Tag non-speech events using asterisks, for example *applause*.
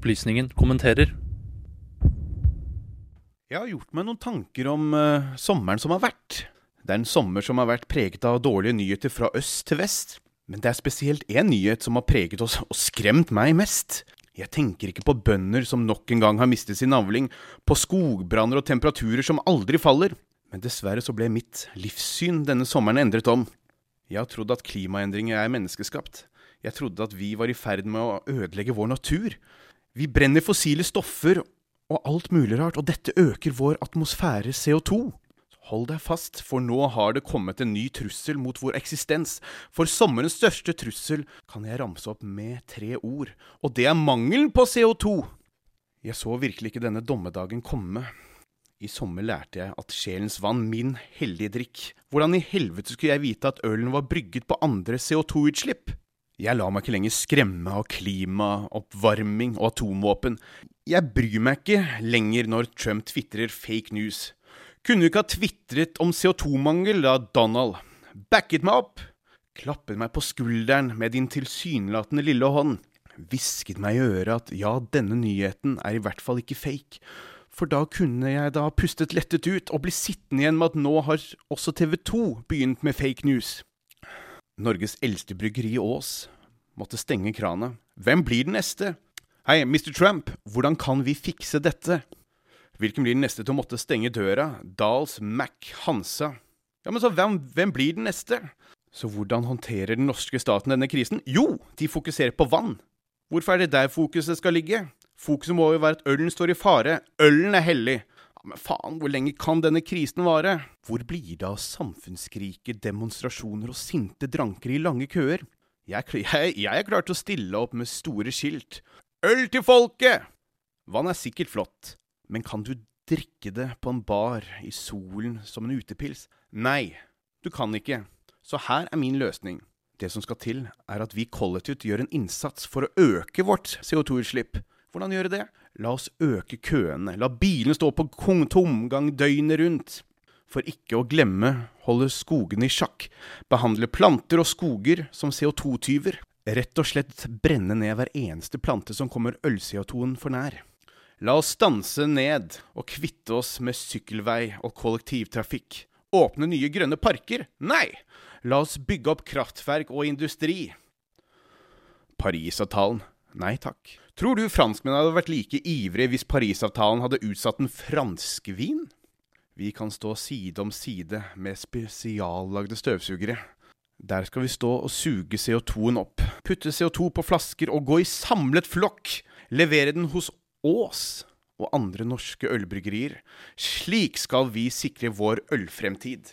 Opplysningen kommenterer. Jeg har gjort meg noen tanker om uh, sommeren som har vært. Det er en sommer som har vært preget av dårlige nyheter fra øst til vest. Men det er spesielt én nyhet som har preget oss og skremt meg mest. Jeg tenker ikke på bønder som nok en gang har mistet sin avling, på skogbranner og temperaturer som aldri faller. Men dessverre så ble mitt livssyn denne sommeren endret om. Jeg har trodd at klimaendringer er menneskeskapt. Jeg trodde at vi var i ferd med å ødelegge vår natur. Vi brenner fossile stoffer og alt mulig rart, og dette øker vår atmosfære CO2. Hold deg fast, for nå har det kommet en ny trussel mot vår eksistens. For sommerens største trussel kan jeg ramse opp med tre ord, og det er mangelen på CO2. Jeg så virkelig ikke denne dommedagen komme. I sommer lærte jeg at sjelens vann, min hellige drikk. Hvordan i helvete skulle jeg vite at ølen var brygget på andre CO2-utslipp? Jeg lar meg ikke lenger skremme av klima, oppvarming og atomvåpen. Jeg bryr meg ikke lenger når Trump tvitrer fake news. Kunne du ikke ha tvitret om CO2-mangel da, Donald? Backet meg opp? Klappet meg på skulderen med din tilsynelatende lille hånd? Hvisket meg i øret at ja, denne nyheten er i hvert fall ikke fake. For da kunne jeg da pustet lettet ut og bli sittende igjen med at nå har også TV 2 begynt med fake news. Norges eldste bryggeri Ås måtte stenge krana. Hvem blir den neste? Hei, Mr. Trump, hvordan kan vi fikse dette? Hvilken blir den neste til å måtte stenge døra? Dahls Mac, Hansa? Ja, men så hvem, hvem blir den neste? Så hvordan håndterer den norske staten denne krisen? Jo, de fokuserer på vann. Hvorfor er det der fokuset skal ligge? Fokuset må jo være at ølen står i fare. Ølen er hellig. Ja, men faen, hvor lenge kan denne krisen vare? Hvor blir det av samfunnskriker, demonstrasjoner og sinte dranker i lange køer? Jeg, *laughs* jeg, jeg er klar til å stille opp med store skilt. Øl til folket! Vann er sikkert flott, men kan du drikke det på en bar i solen som en utepils? Nei, du kan ikke. Så her er min løsning. Det som skal til, er at vi kollektivt gjør en innsats for å øke vårt CO2-utslipp. Hvordan gjøre det? La oss øke køene. La bilene stå på tomgang døgnet rundt. For ikke å glemme holde skogene i sjakk. Behandle planter og skoger som CO2-tyver. Rett og slett brenne ned hver eneste plante som kommer øl-CO2-en for nær. La oss stanse ned og kvitte oss med sykkelvei og kollektivtrafikk. Åpne nye grønne parker? Nei! La oss bygge opp kraftverk og industri. Parisavtalen? Nei takk. Tror du franskmennene hadde vært like ivrige hvis Parisavtalen hadde utsatt en franskvin? Vi kan stå side om side med spesiallagde støvsugere. Der skal vi stå og suge CO2-en opp, putte CO2 på flasker og gå i samlet flokk, levere den hos Ås og andre norske ølbryggerier. Slik skal vi sikre vår ølfremtid.